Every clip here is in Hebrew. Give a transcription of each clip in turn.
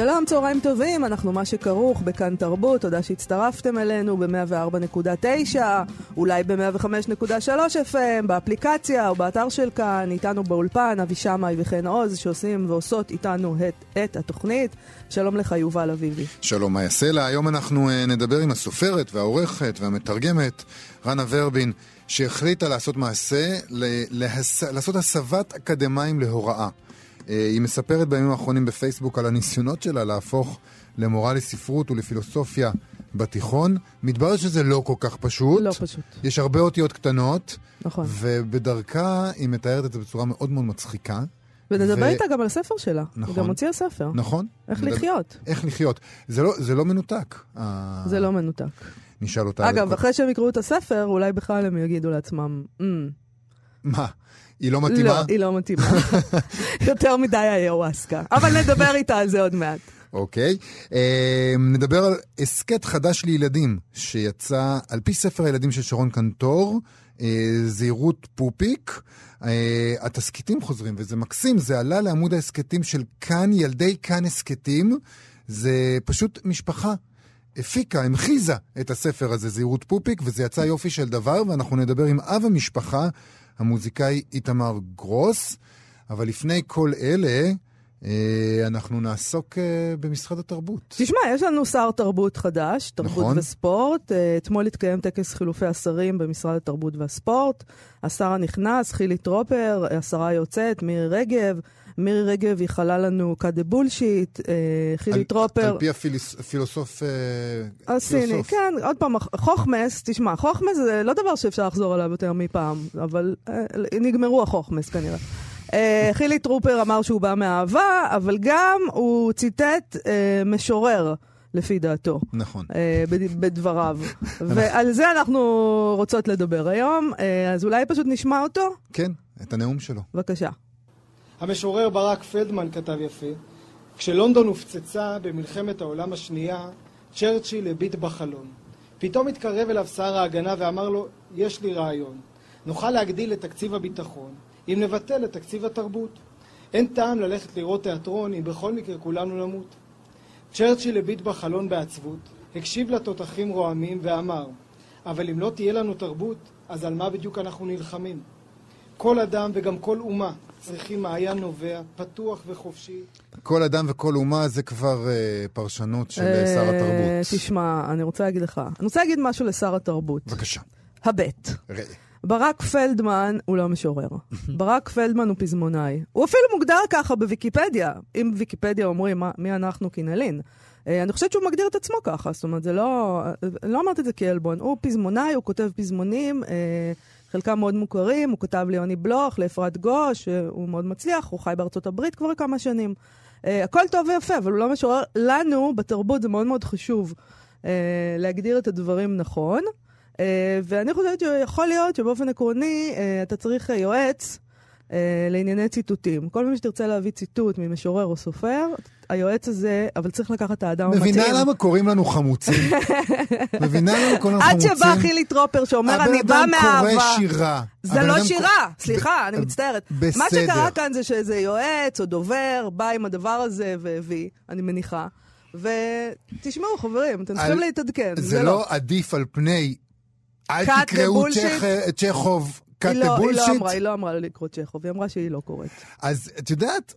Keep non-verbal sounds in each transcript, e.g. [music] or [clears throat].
שלום, צהריים טובים, אנחנו מה שכרוך בכאן תרבות, תודה שהצטרפתם אלינו ב-104.9, אולי ב-105.3 FM, באפליקציה או באתר של כאן, איתנו באולפן, אבי שמאי וחן עוז, שעושים ועושות איתנו את, את התוכנית. שלום לך, יובל אביבי. שלום, מאיה סלע. היום אנחנו uh, נדבר עם הסופרת והעורכת והמתרגמת, רנה ורבין, שהחליטה לעשות מעשה. לעשות הסבת אקדמאים להוראה. אה, היא מספרת בימים האחרונים בפייסבוק על הניסיונות שלה להפוך למורה לספרות ולפילוסופיה בתיכון. מתברר שזה לא כל כך פשוט. לא פשוט. יש הרבה אותיות קטנות. נכון. ובדרכה היא מתארת את זה בצורה מאוד מאוד מצחיקה. ונדבר ו... איתה גם על הספר שלה. נכון. היא גם הוציאה ספר. נכון. איך נדבר... לחיות. איך לחיות. זה לא, זה לא מנותק. זה לא מנותק. נשאל אותה... אגב, אחרי שהם יקראו את הספר, אולי בכלל הם יגידו לעצמם, mm. מה? היא לא מתאימה? לא, היא לא מתאימה. [laughs] יותר מדי היוואסקה. אבל נדבר איתה על זה עוד מעט. אוקיי. Okay. uh, נדבר על הסכת חדש לילדים, שיצא על פי ספר הילדים של שרון קנטור, uh, זהירות פופיק. Uh, התסכיתים חוזרים, וזה מקסים, זה עלה לעמוד ההסכתים של כאן, ילדי כאן הסכתים. זה פשוט משפחה הפיקה, המחיזה את הספר הזה, זהירות פופיק, וזה יצא יופי של דבר, ואנחנו נדבר עם אב המשפחה, המוזיקאי איתמר גרוס. אבל לפני כל אלה, אה, אנחנו נעסוק אה, במשרד התרבות. תשמע, יש לנו שר תרבות חדש, תרבות נכון. וספורט. אה, אתמול התקיים טקס חילופי השרים במשרד התרבות והספורט. השר הנכנס, חילי טרופר, השרה היוצאת, מירי רגב. מירי רגב ייחלה לנו כדה בולשיט, חילי טרופר... על פי הפילוסוף... הסיני, כן, עוד פעם, חוכמס, תשמע, חוכמס זה לא דבר שאפשר לחזור עליו יותר מפעם, אבל נגמרו החוכמס כנראה. חילי טרופר אמר שהוא בא מאהבה, אבל גם הוא ציטט משורר. לפי דעתו. נכון. Uh, בדבריו. ועל זה אנחנו רוצות לדבר היום, uh, אז אולי פשוט נשמע אותו? כן, את הנאום שלו. בבקשה. המשורר ברק פלדמן כתב יפה, כשלונדון הופצצה במלחמת העולם השנייה, צ'רצ'יל הביט בחלון. פתאום התקרב אליו שר ההגנה ואמר לו, יש לי רעיון. נוכל להגדיל את תקציב הביטחון, אם נבטל את תקציב התרבות. אין טעם ללכת לראות תיאטרון אם בכל מקרה כולנו נמות. צ'רצ'יל הביט בחלון בעצבות, הקשיב לתותחים רועמים ואמר, אבל אם לא תהיה לנו תרבות, אז על מה בדיוק אנחנו נלחמים? כל אדם וגם כל אומה צריכים מעיין נובע, פתוח וחופשי. כל אדם וכל אומה זה כבר uh, פרשנות של uh, שר התרבות. תשמע, אני רוצה להגיד לך, אני רוצה להגיד משהו לשר התרבות. בבקשה. הבט. ראה. ברק פלדמן הוא לא משורר. [laughs] ברק פלדמן הוא פזמונאי. הוא אפילו מוגדר ככה בוויקיפדיה. אם בוויקיפדיה אומרים מה, מי אנחנו כנלין. אה, אני חושבת שהוא מגדיר את עצמו ככה, זאת אומרת, זה לא... לא אמרתי את זה כעלבון. הוא פזמונאי, הוא כותב פזמונים, אה, חלקם מאוד מוכרים, הוא כתב ליוני בלוך, לאפרת גוש, הוא מאוד מצליח, הוא חי בארצות הברית כבר כמה שנים. אה, הכל טוב ויפה, אבל הוא לא משורר. לנו, בתרבות, זה מאוד מאוד חשוב להגדיר את הדברים נכון. אה, ואני חושבת שיכול להיות שבאופן עקרוני אה, אתה צריך יועץ אה, לענייני ציטוטים. כל פעם שתרצה להביא ציטוט ממשורר או סופר, היועץ הזה, אבל צריך לקחת את האדם המתאים. מבינה למה קוראים לנו חמוצים? [laughs] מבינה למה קוראים לנו חמוצים? עד שבא חילי טרופר שאומר, אני בא מאהבה. הבן אדם קורא שירה. זה לא שירה, סליחה, אני מצטערת. בסדר. מה שקרה כאן זה שאיזה יועץ או דובר בא עם הדבר הזה והביא, אני מניחה. ותשמעו, חברים, אתם צריכים להתעדכן. זה לא, לא עדיף על פני אל תקראו צ'כוב cut the bullshit. היא לא אמרה, היא לא אמרה לקרוא צ'כוב, היא אמרה שהיא לא קוראת. אז את יודעת,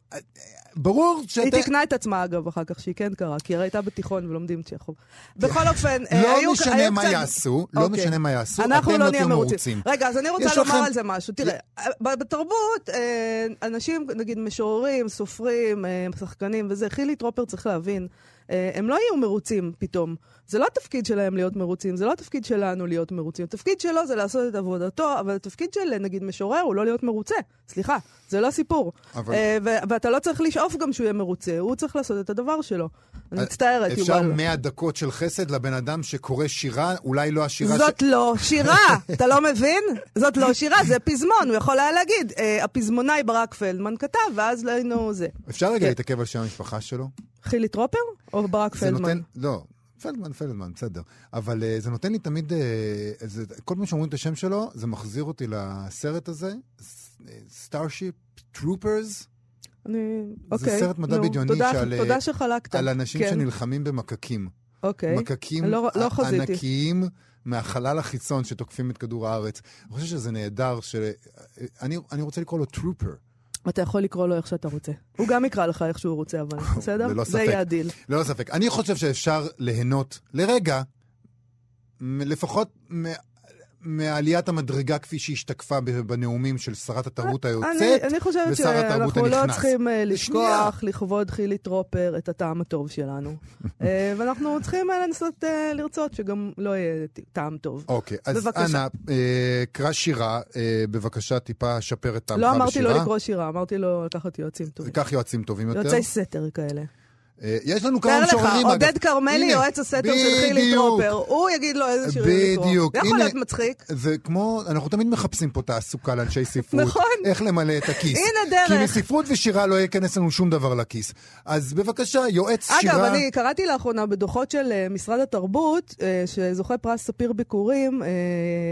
ברור שאתה... היא תיקנה את עצמה, אגב, אחר כך, שהיא כן קראה, כי היא הייתה בתיכון ולומדים צ'כוב. [laughs] בכל אופן, לא משנה מה יעשו, לא אוקיי. משנה מה יעשו, אתם לא תהיו מרוצים. רגע, אז אני רוצה לומר על זה משהו. תראה, בתרבות, אה, אנשים, נגיד משוררים, סופרים, אה, שחקנים וזה, חילי טרופר צריך להבין אה, הם לא יהיו מרוצים פתאום. זה לא התפקיד שלהם להיות מרוצים, זה לא התפקיד שלנו להיות מרוצים. התפקיד שלו זה לעשות את עבודתו, אבל התפקיד של, נגיד, משורר הוא לא להיות מרוצה. סליחה, זה לא סיפור. אבל... אה, ו- ואתה לא צריך לשאוף גם שהוא יהיה מרוצה, הוא צריך לעשות את הדבר שלו. אני אה, מצטערת, יובל. אפשר 100 דקות של חסד לבן אדם שקורא שירה, אולי לא השירה זאת ש... לא שירה, [laughs] אתה לא מבין? זאת לא שירה, זה פזמון. הוא יכול היה להגיד, אה, הפזמונאי ברק פלדמן כתב, ואז לא היינו זה. אפשר רגע כן. להתעכב על שם המשפחה שלו? חילי טרופר או ברק פלדמן? נותן, לא, פלדמן, פלדמן, בסדר. אבל אה, זה נותן לי תמיד, אה, זה, כל פעם שאומרים את השם שלו, זה מחזיר אותי לסרט הזה, Starship Troopers. אני, אוקיי. זה סרט מדע נו, בדיוני תודה, שעל, תודה שחלקת. על אנשים כן. שנלחמים במקקים. אוקיי. מקקים לא, לא חזיתי. ענקיים מהחלל החיצון שתוקפים את כדור הארץ. אני חושב שזה נהדר, ש... אני, אני רוצה לקרוא לו טרופר. אתה יכול לקרוא לו איך שאתה רוצה. הוא גם יקרא לך איך שהוא רוצה, אבל [laughs] בסדר? ללא ספק. זה יהיה הדיל. ללא ספק. אני חושב שאפשר ליהנות לרגע, לפחות מעליית המדרגה כפי שהשתקפה בנאומים של שרת התרבות היוצאת ושר התרבות הנכנס. אני חושבת שאנחנו לא צריכים אה, לשכוח לכבוד חילי טרופר את הטעם הטוב שלנו. [laughs] אה, ואנחנו צריכים אה, לנסות לרצות שגם לא יהיה טעם טוב. אוקיי, אז אנא, קרא שירה, בבקשה טיפה שפר את טעמך בשירה. לא אמרתי לו לקרוא שירה, אמרתי לו לקחת יועצים טובים. קח יועצים טובים יותר. יועצי סתר כאלה. אה, יש לנו כמה משוררים, אגב. תאר לך, עודד כרמלי, יועץ הסתר של חילי טרופר, הוא יגיד לו איזה שירים לקרוא. בדיוק. זה יכול להיות מצחיק. זה כמו, אנחנו תמיד מחפשים פה תעסוקה לאנשי ספרות. נכון. איך למלא את הכיס. הנה דרך. כי מספרות ושירה לא ייכנס לנו שום דבר לכיס. אז בבקשה, יועץ שירה... אגב, אני קראתי לאחרונה בדוחות של אה, משרד התרבות, אה, שזוכה פרס ספיר ביקורים,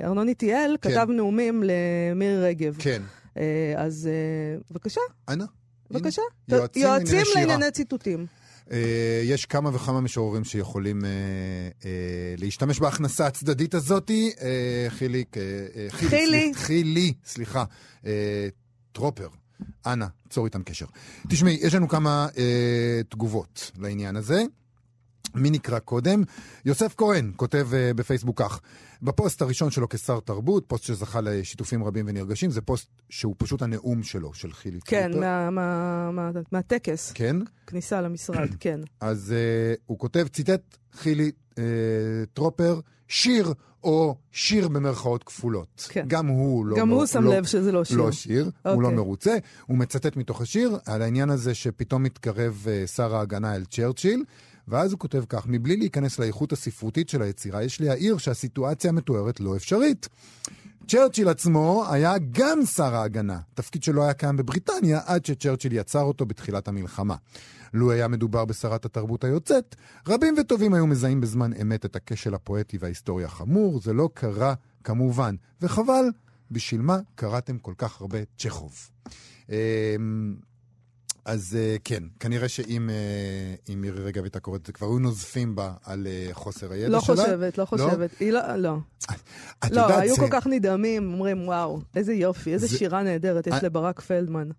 ארנון איטיאל, כן. כתב נאומים למירי רגב. כן. אז בבקשה. אנא. בבקשה. יועצים לענייני ציטוטים. אה, יש כמה וכמה משוררים שיכולים אה, אה, להשתמש בהכנסה הצדדית הזאתי. חילי, חילי, חילי, סליחה, טרופר. אנא, צור איתם קשר. תשמעי, יש לנו כמה אה, תגובות לעניין הזה. מי נקרא קודם? יוסף כהן כותב בפייסבוק כך: בפוסט הראשון שלו כשר תרבות, פוסט שזכה לשיתופים רבים ונרגשים, זה פוסט שהוא פשוט הנאום שלו, של חילי כן, מה, מה, מה, מהטקס. כן? כניסה למשרד, [clears throat] כן. אז אה, הוא כותב, ציטט חילי אה, טרופר, שיר או שיר במרכאות כפולות. כן. גם הוא לא... גם הוא שם לא, לב שזה לא שיר. לא שיר, אוקיי. הוא לא אוקיי. מרוצה. הוא מצטט מתוך השיר על העניין הזה שפתאום מתקרב uh, שר ההגנה אל צ'רצ'יל. ואז הוא כותב כך, מבלי להיכנס לאיכות הספרותית של היצירה, יש להעיר שהסיטואציה המתוארת לא אפשרית. צ'רצ'יל עצמו היה גם שר ההגנה, תפקיד שלא היה קיים בבריטניה עד שצ'רצ'יל יצר אותו בתחילת המלחמה. לו היה מדובר בשרת התרבות היוצאת, רבים וטובים היו מזהים בזמן אמת את הכשל הפואטי וההיסטורי החמור, זה לא קרה כמובן, וחבל, בשביל מה קראתם כל כך הרבה צ'כוב. אז uh, כן, כנראה שאם uh, מירי רגב הייתה קוראת את זה, כבר היו נוזפים בה על uh, חוסר הידע לא שלה. חושבת, לא חושבת. לא? היא לא, לא. את לא, יודעת, היו זה... כל כך נדהמים, אומרים, וואו, איזה יופי, איזה זה... שירה נהדרת יש לברק פלדמן.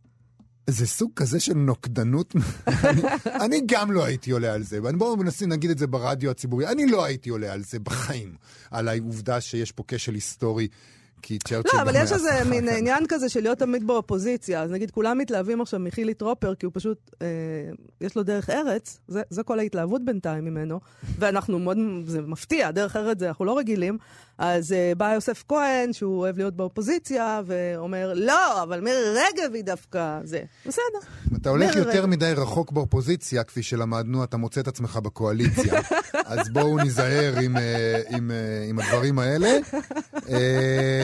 זה סוג כזה של נוקדנות. אני, אני גם לא הייתי עולה על זה. בואו ננסים להגיד את זה ברדיו הציבורי. אני לא הייתי עולה על זה בחיים, על העובדה שיש פה כשל היסטורי כי צ'רצ'יל... לא, אבל יש איזה מין עניין כזה של להיות תמיד באופוזיציה. אז נגיד, כולם מתלהבים עכשיו מחילי טרופר, כי הוא פשוט, אה, יש לו דרך ארץ, זה, זה כל ההתלהבות בינתיים ממנו, ואנחנו מאוד, זה מפתיע, דרך ארץ זה, אנחנו לא רגילים. אז uh, בא יוסף כהן, שהוא אוהב להיות באופוזיציה, ואומר, לא, אבל מירי רגב היא דווקא זה. בסדר. אתה הולך יותר רגב. מדי רחוק באופוזיציה, כפי שלמדנו, אתה מוצא את עצמך בקואליציה. [laughs] אז בואו ניזהר עם, אה, עם, עם, אה, עם הדברים האלה.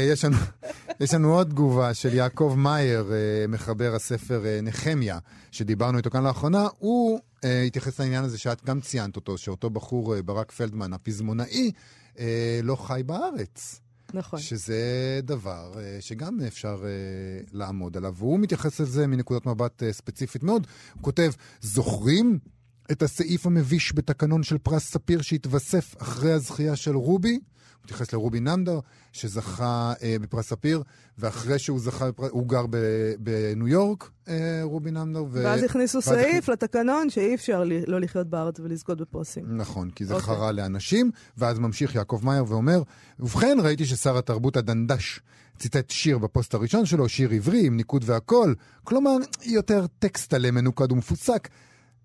יש לנו, [laughs] יש לנו עוד תגובה של יעקב מאייר, מחבר הספר נחמיה, שדיברנו איתו כאן לאחרונה. הוא התייחס לעניין הזה שאת גם ציינת אותו, שאותו בחור, ברק פלדמן, הפזמונאי, אה, לא חי בארץ. נכון. שזה דבר אה, שגם אפשר אה, לעמוד עליו. והוא מתייחס לזה מנקודת מבט אה, ספציפית מאוד. הוא כותב, זוכרים את הסעיף המביש בתקנון של פרס ספיר שהתווסף אחרי הזכייה של רובי? מתייחס לרובי נמדר, שזכה אה, בפרס ספיר, ואחרי שהוא זכה, בפרס, הוא גר בניו יורק, אה, רובי נמדר. ו... ואז הכניסו ואז סעיף הכ... לתקנון שאי אפשר לי, לא לחיות בארץ ולזכות בפרסים. נכון, כי זה אוקיי. אוקיי. חרה לאנשים, ואז ממשיך יעקב מאייר ואומר, ובכן ראיתי ששר התרבות הדנדש ציטט שיר בפוסט הראשון שלו, שיר עברי עם ניקוד והכול, כלומר, יותר טקסטלה מנוקד ומפוסק.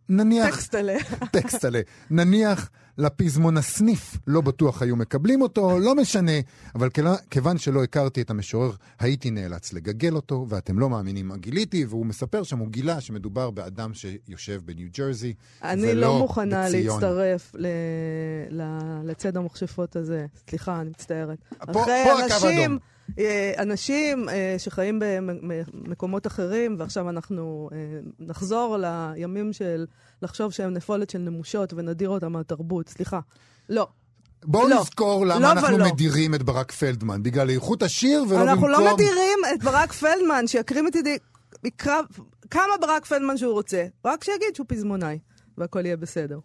נניח... טקסטלה. טקסטלה. נניח לפזמון הסניף, לא בטוח היו מקבלים אותו, לא משנה, אבל כיוון שלא הכרתי את המשורר, הייתי נאלץ לגגל אותו, ואתם לא מאמינים מה גיליתי, והוא מספר שם, הוא גילה שמדובר באדם שיושב בניו ג'רזי, אני לא מוכנה בציון. להצטרף ל... ל... לצד המכשפות הזה. סליחה, אני מצטערת. פה, פה הקו אדום. אה, אנשים אה, שחיים במקומות אחרים, ועכשיו אנחנו אה, נחזור לימים של לחשוב שהם נפולת של נמושות ונדיר אותם מהתרבות. סליחה. לא. בואו לא. נזכור למה לא אנחנו ולא. מדירים את ברק פלדמן, בגלל איכות השיר ולא אנחנו במקום... אנחנו לא מדירים את ברק פלדמן, שיקרים את ידי... יקרב... כמה ברק פלדמן שהוא רוצה, רק שיגיד שהוא פזמונאי, והכל יהיה בסדר.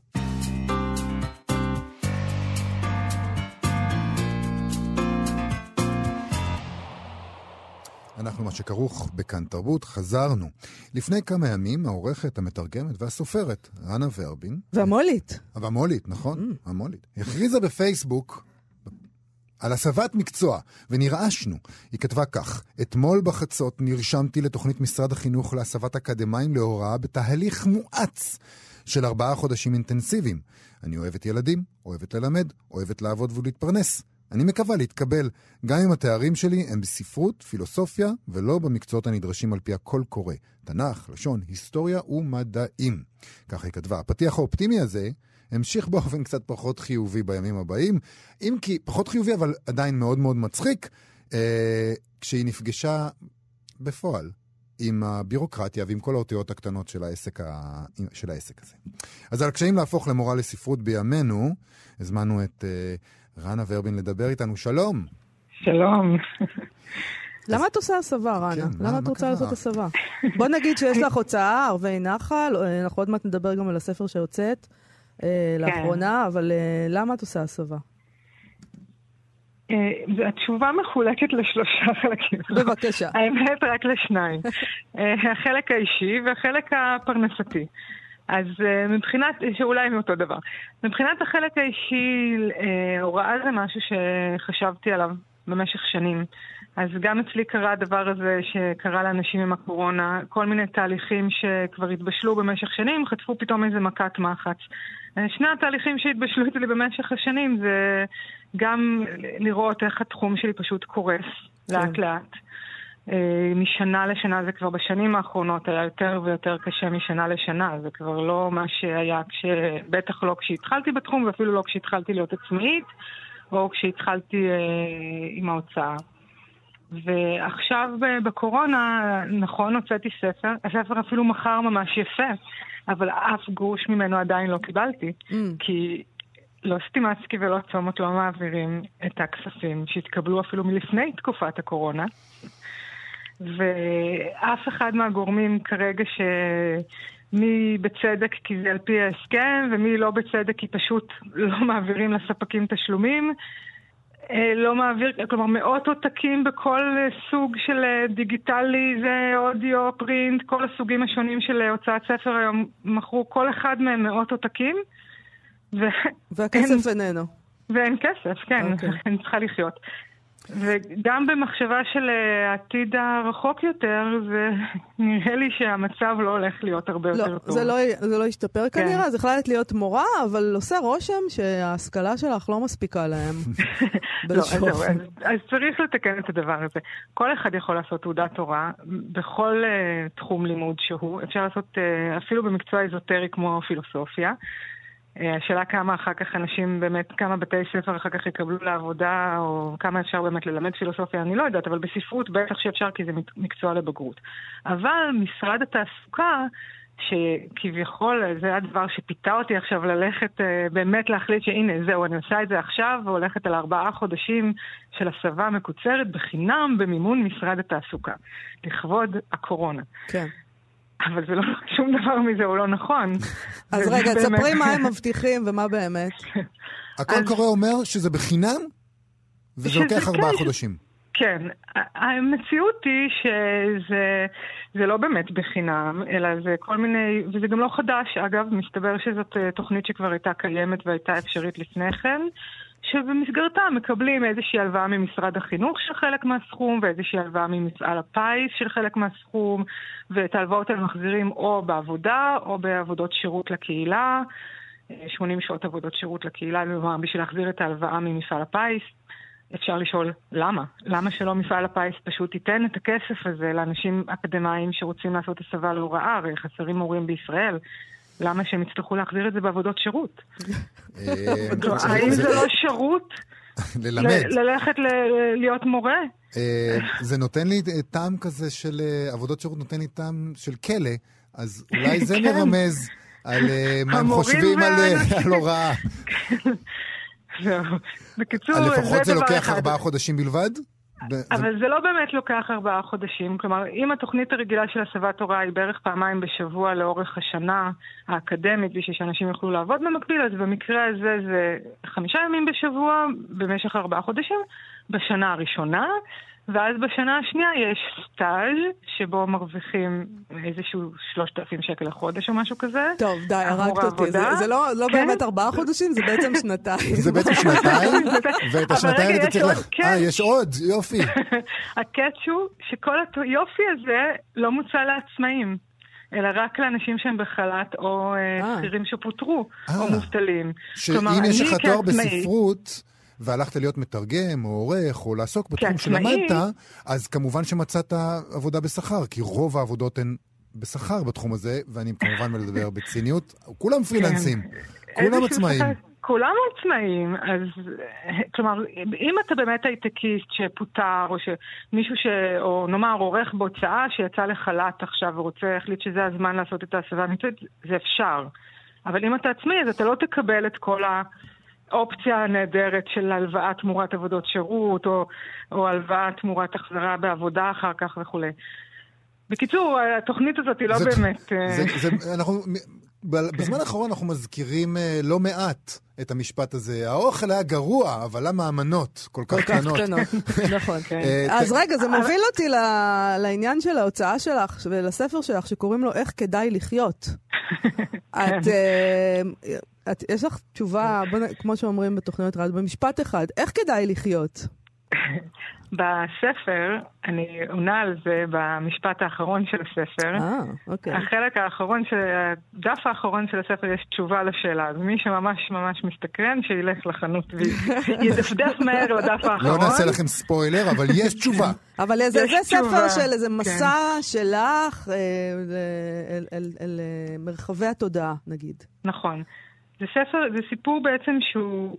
אנחנו, מה שכרוך בכאן תרבות, חזרנו. לפני כמה ימים, העורכת, המתרגמת והסופרת, רנה ורבין... והמולית. והמולית, נכון, mm. המולית. הכריזה בפייסבוק על הסבת מקצוע, ונרעשנו. היא כתבה כך: אתמול בחצות נרשמתי לתוכנית משרד החינוך להסבת אקדמאים להוראה בתהליך מואץ של ארבעה חודשים אינטנסיביים. אני אוהבת ילדים, אוהבת ללמד, אוהבת לעבוד ולהתפרנס. אני מקווה להתקבל, גם אם התארים שלי הם בספרות, פילוסופיה, ולא במקצועות הנדרשים על פי הקול קורא. תנ"ך, לשון, היסטוריה ומדעים. ככה היא כתבה. הפתיח האופטימי הזה המשיך באופן קצת פחות חיובי בימים הבאים, אם כי פחות חיובי, אבל עדיין מאוד מאוד מצחיק, אה, כשהיא נפגשה בפועל עם הבירוקרטיה ועם כל האותיות הקטנות של העסק, ה... של העסק הזה. אז על הקשיים להפוך למורה לספרות בימינו, הזמנו את... אה, רנה ורבין לדבר איתנו. שלום. שלום. [laughs] למה את עושה הסבה, רנה? כן, למה את רוצה לעשות הסבה? בוא נגיד שיש לך הוצאה, ערבי נחל, אה, אנחנו עוד מעט נדבר גם על הספר שהוצאת אה, כן. לאחרונה, אבל אה, למה את עושה הסבה? התשובה מחולקת לשלושה חלקים. בבקשה. [laughs] האמת רק לשניים. החלק האישי והחלק הפרנסתי. אז uh, מבחינת, שאולי הם אותו דבר. מבחינת החלק האישי, uh, הוראה זה משהו שחשבתי עליו במשך שנים. אז גם אצלי קרה הדבר הזה שקרה לאנשים עם הקורונה, כל מיני תהליכים שכבר התבשלו במשך שנים, חטפו פתאום איזה מכת מחץ. אה, שני התהליכים שהתבשלו אצלי במשך השנים זה גם לראות איך התחום שלי פשוט קורס לאט כן. לאט. אה, משנה לשנה, זה כבר בשנים האחרונות היה יותר ויותר קשה משנה לשנה, זה כבר לא מה שהיה, כש... בטח לא כשהתחלתי בתחום ואפילו לא כשהתחלתי להיות עצמאית, או כשהתחלתי אה, עם ההוצאה. ועכשיו אה, בקורונה, נכון, הוצאתי ספר, הספר אפילו מכר ממש יפה, אבל אף גרוש ממנו עדיין לא קיבלתי, mm. כי לא סטימצקי ולא צומת לא מעבירים את הכספים שהתקבלו אפילו מלפני תקופת הקורונה. ואף אחד מהגורמים כרגע ש... מי בצדק כי זה על פי ההסכם, ומי לא בצדק כי פשוט לא [laughs] מעבירים לספקים תשלומים. אה, לא מעביר, כלומר מאות עותקים בכל סוג של אה, דיגיטלי, זה אודיו, פרינט, כל הסוגים השונים של אה, הוצאת ספר היום מכרו כל אחד מהם מאות עותקים. ו... והכסף איננו. ואין כסף, כן, okay. אוקיי. [laughs] אני צריכה לחיות. וגם במחשבה של אה, העתיד הרחוק יותר, זה [laughs] נראה לי שהמצב לא הולך להיות הרבה לא, יותר טוב. זה לא, זה לא ישתפר כן. כנראה, זה החלטת להיות מורה, אבל עושה רושם שההשכלה שלך לא מספיקה להם. [laughs] לא, אז, אז, אז צריך לתקן את הדבר הזה. כל אחד יכול לעשות תעודת הוראה בכל uh, תחום לימוד שהוא. אפשר לעשות uh, אפילו במקצוע אזוטרי כמו פילוסופיה. אה, השאלה כמה אחר כך אנשים באמת, כמה בתי ספר אחר כך יקבלו לעבודה, או כמה אפשר באמת ללמד פילוסופיה, אני לא יודעת, אבל בספרות בטח שאפשר כי זה מקצוע לבגרות. אבל משרד התעסוקה, שכביכול זה הדבר שפיתה אותי עכשיו ללכת, אה, באמת להחליט שהנה, זהו, אני עושה את זה עכשיו, והולכת על ארבעה חודשים של הסבה מקוצרת בחינם במימון משרד התעסוקה, לכבוד הקורונה. כן. אבל זה לא, שום דבר מזה הוא לא נכון. אז רגע, תספרי מה הם מבטיחים ומה באמת. הכל קורא אומר שזה בחינם, וזה לוקח ארבעה כן. חודשים. כן, המציאות היא שזה לא באמת בחינם, אלא זה כל מיני, וזה גם לא חדש, אגב, מסתבר שזאת אה, תוכנית שכבר הייתה קיימת והייתה אפשרית לפני כן, שבמסגרתה מקבלים איזושהי הלוואה ממשרד החינוך של חלק מהסכום, ואיזושהי הלוואה ממפעל הפיס של חלק מהסכום, ואת ההלוואות האלה מחזירים או בעבודה או בעבודות שירות לקהילה. 80 שעות עבודות שירות לקהילה, בשביל להחזיר את ההלוואה ממפעל הפיס. אפשר לשאול למה? למה שלא מפעל הפיס פשוט ייתן את הכסף הזה לאנשים אקדמאים שרוצים לעשות הסבה להוראה? הרי חסרים מורים בישראל. למה שהם יצטרכו להחזיר את זה בעבודות שירות? אה, [laughs] האם זה לא שירות? [laughs] ללמד. ללכת להיות מורה? אה, זה נותן לי טעם כזה של אה, עבודות שירות, נותן לי טעם של כלא, אז אולי זה [laughs] כן. מרמז על מה הם חושבים על הוראה. בקיצור, זה דבר אחד. לפחות זה לוקח ארבעה חודשים בלבד? אבל זה לא באמת לוקח ארבעה חודשים. כלומר, אם התוכנית הרגילה של הסבת הוראה היא בערך פעמיים בשבוע לאורך השנה האקדמית, בשביל שאנשים יוכלו לעבוד במקביל, אז במקרה הזה זה חמישה ימים בשבוע במשך ארבעה חודשים בשנה הראשונה. ואז בשנה השנייה יש סטאז' שבו מרוויחים איזשהו 3,000 שקל לחודש או משהו כזה. טוב, די, הרגת אותי. זה, זה לא, לא כן? באמת ארבעה חודשים, זה בעצם שנתיים. זה בעצם [laughs] שנתיים? [laughs] ואת השנתיים אתה צריך... לך... אה, יש עוד, יופי. [laughs] הקאץ' הוא שכל היופי הזה לא מוצע לעצמאים. אלא רק לאנשים שהם בחל"ת או אה, אה. שכירים שפוטרו, או מובטלים. שאם יש לך תואר בספרות... והלכת להיות מתרגם או עורך או לעסוק בתחום שלמדת, אז כמובן שמצאת עבודה בשכר, כי רוב העבודות הן בשכר בתחום הזה, ואני כמובן מדבר בציניות, כולם פרילנסים, כן. כולם עצמאים. כולם עצמאים, אז כלומר, אם אתה באמת הייטקיסט שפוטר, או שמישהו ש... או נאמר עורך בהוצאה שיצא לחל"ת עכשיו ורוצה, החליט שזה הזמן לעשות את ההסבה המקצועית, זה אפשר. אבל אם אתה עצמאי, אז אתה לא תקבל את כל ה... האופציה הנהדרת של הלוואה תמורת עבודות שירות, או, או הלוואה תמורת החזרה בעבודה אחר כך וכולי. בקיצור, התוכנית הזאת היא לא זה, באמת... זה, אה, זה, זה, אנחנו, בזמן האחרון אנחנו מזכירים אה, לא מעט את המשפט הזה. האוכל היה גרוע, אבל למה המנות כל כך קטנות? [laughs] נכון. כן. אה, אז רגע, זה מוביל אותי לעניין של ההוצאה שלך ולספר שלך, שקוראים לו איך כדאי לחיות. [laughs] את... את, יש לך תשובה, בוא, כמו שאומרים בתוכניות רדיו, במשפט אחד, איך כדאי לחיות? בספר, אני עונה על זה במשפט האחרון של הספר. אה, אוקיי. החלק האחרון, של, הדף האחרון של הספר יש תשובה לשאלה. אז מי שממש ממש מסתקרן, שילך לחנות וידפדף מהר לדף האחרון. לא נעשה לכם ספוילר, אבל יש תשובה. אבל זה, זה ספר של איזה כן. מסע כן. שלך אה, אל, אל, אל, אל אה, מרחבי התודעה, נגיד. נכון. זה ספר, זה סיפור בעצם שהוא,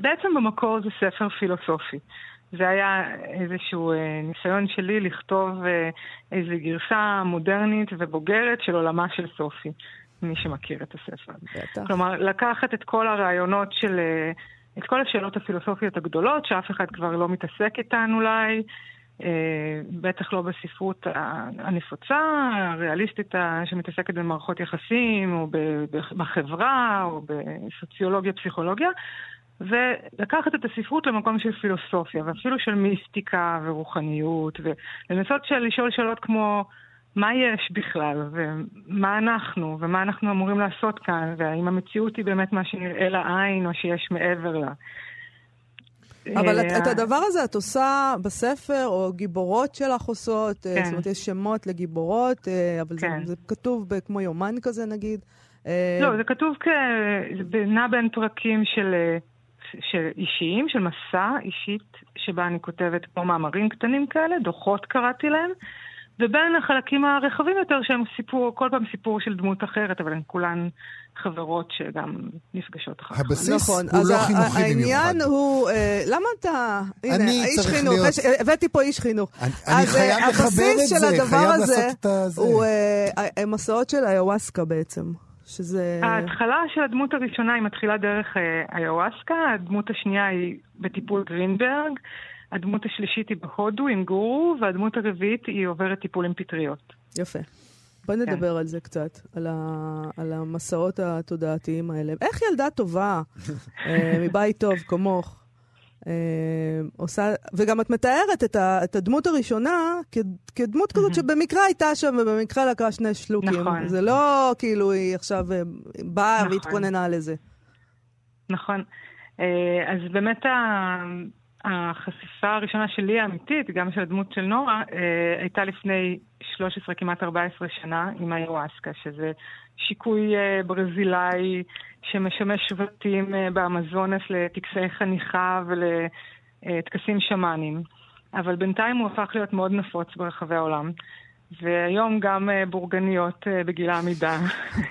בעצם במקור זה ספר פילוסופי. זה היה איזשהו אה, ניסיון שלי לכתוב אה, איזו גרסה מודרנית ובוגרת של עולמה של סופי, מי שמכיר את הספר. בטח. כלומר, לקחת את כל הרעיונות של, אה, את כל השאלות הפילוסופיות הגדולות, שאף אחד כבר לא מתעסק איתן אולי, בטח לא בספרות הנפוצה, הריאליסטית שמתעסקת במערכות יחסים, או בחברה, או בסוציולוגיה, פסיכולוגיה, ולקחת את הספרות למקום של פילוסופיה, ואפילו של מיסטיקה ורוחניות, ולנסות לשאול שאלות כמו מה יש בכלל, ומה אנחנו, ומה אנחנו אמורים לעשות כאן, והאם המציאות היא באמת מה שנראה לעין, או שיש מעבר לה. אבל את, את הדבר הזה את עושה בספר, או גיבורות שלך עושות, אה, כן. זאת אומרת, יש שמות לגיבורות, אה, אבל כן. זה, זה כתוב כמו יומן כזה נגיד. אה, לא, זה כתוב כ... זה נע בין פרקים של, של אישיים, של מסע אישית, שבה אני כותבת כמו מאמרים קטנים כאלה, דוחות קראתי להם. ובין החלקים הרחבים יותר שהם סיפור, כל פעם סיפור של דמות אחרת, אבל הן כולן חברות שגם נפגשות אחר כך. הבסיס נכון, הוא לא חינוכי במיוחד. העניין הוא, אה, למה אתה... הנה, איש חינוך, להיות... יש, הבאתי פה איש חינוך. אני, אני חייב אה, לחבר את זה, חייב לעשות את זה. הוא אה, מסעות של איוואסקה בעצם. שזה... ההתחלה של הדמות הראשונה היא מתחילה דרך איוואסקה, הדמות השנייה היא בטיפול גרינברג. הדמות השלישית היא בהודו עם גורו, והדמות הרביעית היא עוברת טיפול עם פטריות. יפה. בוא נדבר כן. על זה קצת, על, ה, על המסעות התודעתיים האלה. איך ילדה טובה, אה, [laughs] מבית טוב כמוך, אה, עושה, וגם את מתארת את, ה, את הדמות הראשונה כ, כדמות כזאת שבמקרה הייתה שם ובמקרה לקחה שני שלוקים. נכון. זה לא כאילו היא עכשיו אה, באה נכון. והתכוננה לזה. נכון. אז באמת החשיפה הראשונה שלי האמיתית, גם של הדמות של נורה, הייתה לפני 13, כמעט 14 שנה עם היוואסקה, שזה שיקוי ברזילאי שמשמש שבטים באמזונס לטקסי חניכה ולטקסים שמאניים. אבל בינתיים הוא הפך להיות מאוד נפוץ ברחבי העולם. והיום גם uh, בורגניות uh, בגיל העמידה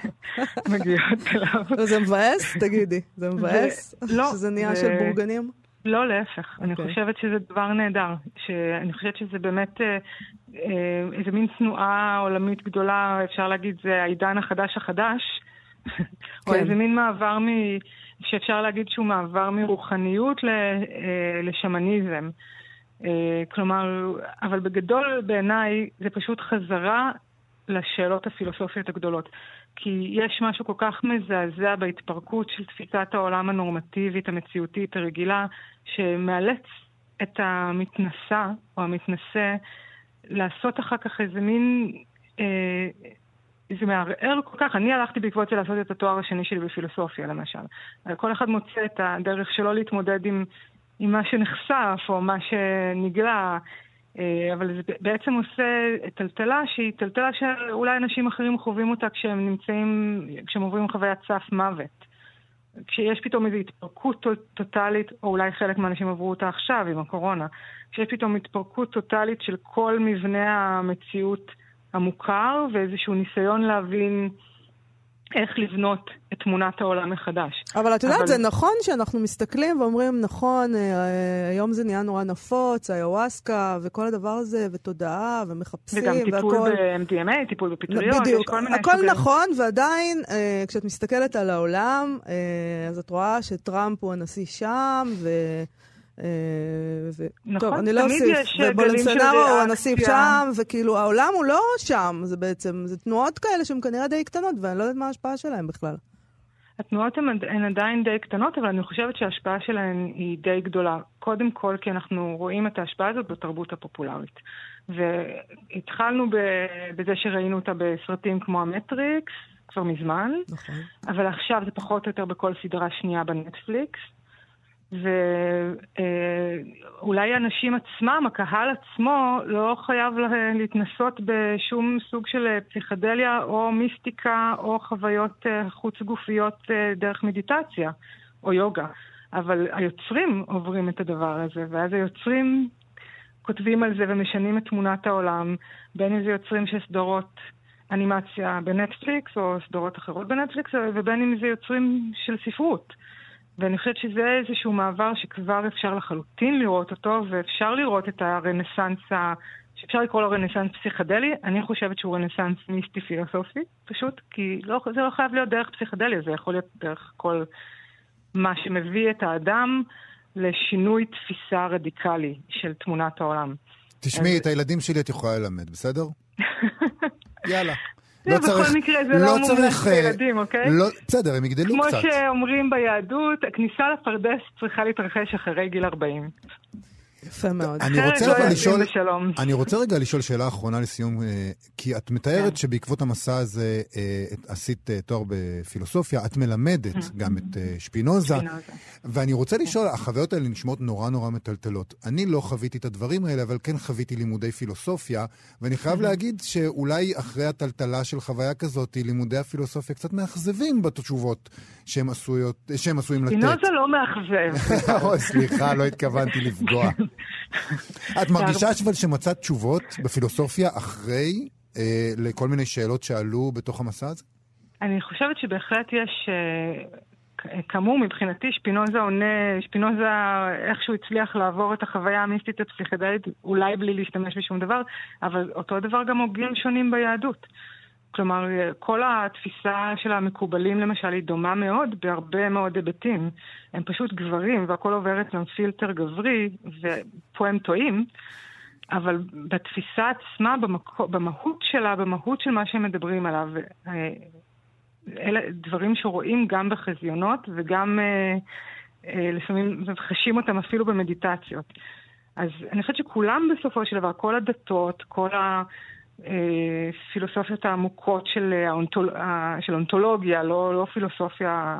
[laughs] מגיעות אליו. זה מבאס? תגידי, זה מבאס? לא. שזה נהיה של בורגנים? לא, להפך. Okay. אני אוקיי. חושבת שזה דבר נהדר. אני חושבת שזה באמת אה, אה, איזה מין תנועה עולמית גדולה, אפשר להגיד, זה העידן החדש החדש. כן. או איזה מין מעבר מ... שאפשר להגיד שהוא מעבר מרוחניות ל, אה, לשמניזם. אה, כלומר, אבל בגדול בעיניי זה פשוט חזרה לשאלות הפילוסופיות הגדולות. כי יש משהו כל כך מזעזע בהתפרקות של תפיסת העולם הנורמטיבית, המציאותית, הרגילה, שמאלץ את המתנסה או המתנשא לעשות אחר כך איזה מין... אה, זה מערער כל כך. אני הלכתי בעקבות זה לעשות את התואר השני שלי בפילוסופיה, למשל. כל אחד מוצא את הדרך שלו להתמודד עם עם מה שנחשף או מה שנגלה, אבל זה בעצם עושה טלטלה שהיא טלטלה שאולי אנשים אחרים חווים אותה כשהם נמצאים, כשהם עוברים חוויית סף מוות. כשיש פתאום איזו התפרקות טוטאלית, או אולי חלק מהאנשים עברו אותה עכשיו עם הקורונה, כשיש פתאום התפרקות טוטאלית של כל מבנה המציאות המוכר ואיזשהו ניסיון להבין איך לבנות את תמונת העולם מחדש. אבל את יודעת, אבל... זה נכון שאנחנו מסתכלים ואומרים, נכון, אה, אה, היום זה נהיה נורא נפוץ, היוואסקה וכל הדבר הזה, ותודעה, ומחפשים, והכל... וגם טיפול ב-MDMA, טיפול בפטריות, בדיוק, יש כל מיני הכל סוגים. נכון, ועדיין, אה, כשאת מסתכלת על העולם, אז את רואה שטראמפ הוא הנשיא שם, ו... אה, ו... נכון, טוב, אני לא אוסיף. ובולנסנארו הוא הנשיא שם, וכאילו העולם הוא לא שם, זה בעצם, זה תנועות כאלה שהן כנראה די קטנות, ואני לא יודעת מה ההשפעה שלהן בכלל. התנועות הן, הן עדיין די קטנות, אבל אני חושבת שההשפעה שלהן היא די גדולה. קודם כל, כי אנחנו רואים את ההשפעה הזאת בתרבות הפופולרית. והתחלנו בזה שראינו אותה בסרטים כמו המטריקס, כבר מזמן, נכון. אבל עכשיו זה פחות או יותר בכל סדרה שנייה בנטפליקס. ואולי האנשים עצמם, הקהל עצמו, לא חייב להתנסות בשום סוג של פסיכדליה או מיסטיקה או חוויות אה, חוץ גופיות אה, דרך מדיטציה או יוגה. אבל היוצרים עוברים את הדבר הזה, ואז היוצרים כותבים על זה ומשנים את תמונת העולם, בין אם זה יוצרים של סדרות אנימציה בנטפליקס או סדרות אחרות בנטפליקס, ובין אם זה יוצרים של ספרות. ואני חושבת שזה איזשהו מעבר שכבר אפשר לחלוטין לראות אותו, ואפשר לראות את הרנסאנס, שאפשר לקרוא לו רנסאנס פסיכדלי, אני חושבת שהוא רנסאנס מיסטי פילוסופי, פשוט, כי לא, זה לא חייב להיות דרך פסיכדליה, זה יכול להיות דרך כל מה שמביא את האדם לשינוי תפיסה רדיקלי של תמונת העולם. תשמעי, אז... את הילדים שלי את יכולה ללמד, בסדר? [laughs] יאללה. לא צריך... בכל מקרה זה לא, לא מומלץ אה, לילדים, אוקיי? לא, בסדר, הם יגדלו כמו קצת. כמו שאומרים ביהדות, הכניסה לפרדס צריכה להתרחש אחרי גיל 40. יפה מאוד. אני רוצה לא לשאול, אני רוצה רגע לשאול שאלה אחרונה לסיום, אה, כי את מתארת כן. שבעקבות המסע הזה אה, עשית אה, תואר בפילוסופיה, את מלמדת mm-hmm. גם את שפינוזה, ואני רוצה כן. לשאול, החוויות האלה נשמעות נורא נורא מטלטלות. אני לא חוויתי את הדברים האלה, אבל כן חוויתי לימודי פילוסופיה, ואני חייב mm-hmm. להגיד שאולי אחרי הטלטלה של חוויה כזאת, לימודי הפילוסופיה קצת מאכזבים בתשובות שהם עשויים לתת. שפינוזה לא מאכזב. [laughs] סליחה, לא התכוונתי לפגוע. את מרגישה אבל שמצאת תשובות בפילוסופיה אחרי אה, לכל מיני שאלות שעלו בתוך המסע הזה? אני חושבת שבהחלט יש, אה, כאמור מבחינתי שפינוזה עונה, שפינוזה איכשהו הצליח לעבור את החוויה המיסטית הפסיכדלית, אולי בלי להשתמש בשום דבר, אבל אותו דבר גם הוגים שונים ביהדות. כלומר, כל התפיסה של המקובלים למשל היא דומה מאוד בהרבה מאוד היבטים. הם פשוט גברים והכל עובר אצלם פילטר גברי, ופה הם טועים. אבל בתפיסה עצמה, במקו, במהות שלה, במהות של מה שהם מדברים עליו, אה, אלה דברים שרואים גם בחזיונות וגם אה, אה, לפעמים חשים אותם אפילו במדיטציות. אז אני חושבת שכולם בסופו של דבר, כל הדתות, כל ה... הפילוסופיות העמוקות של, האונטול, של אונתולוגיה, לא, לא פילוסופיה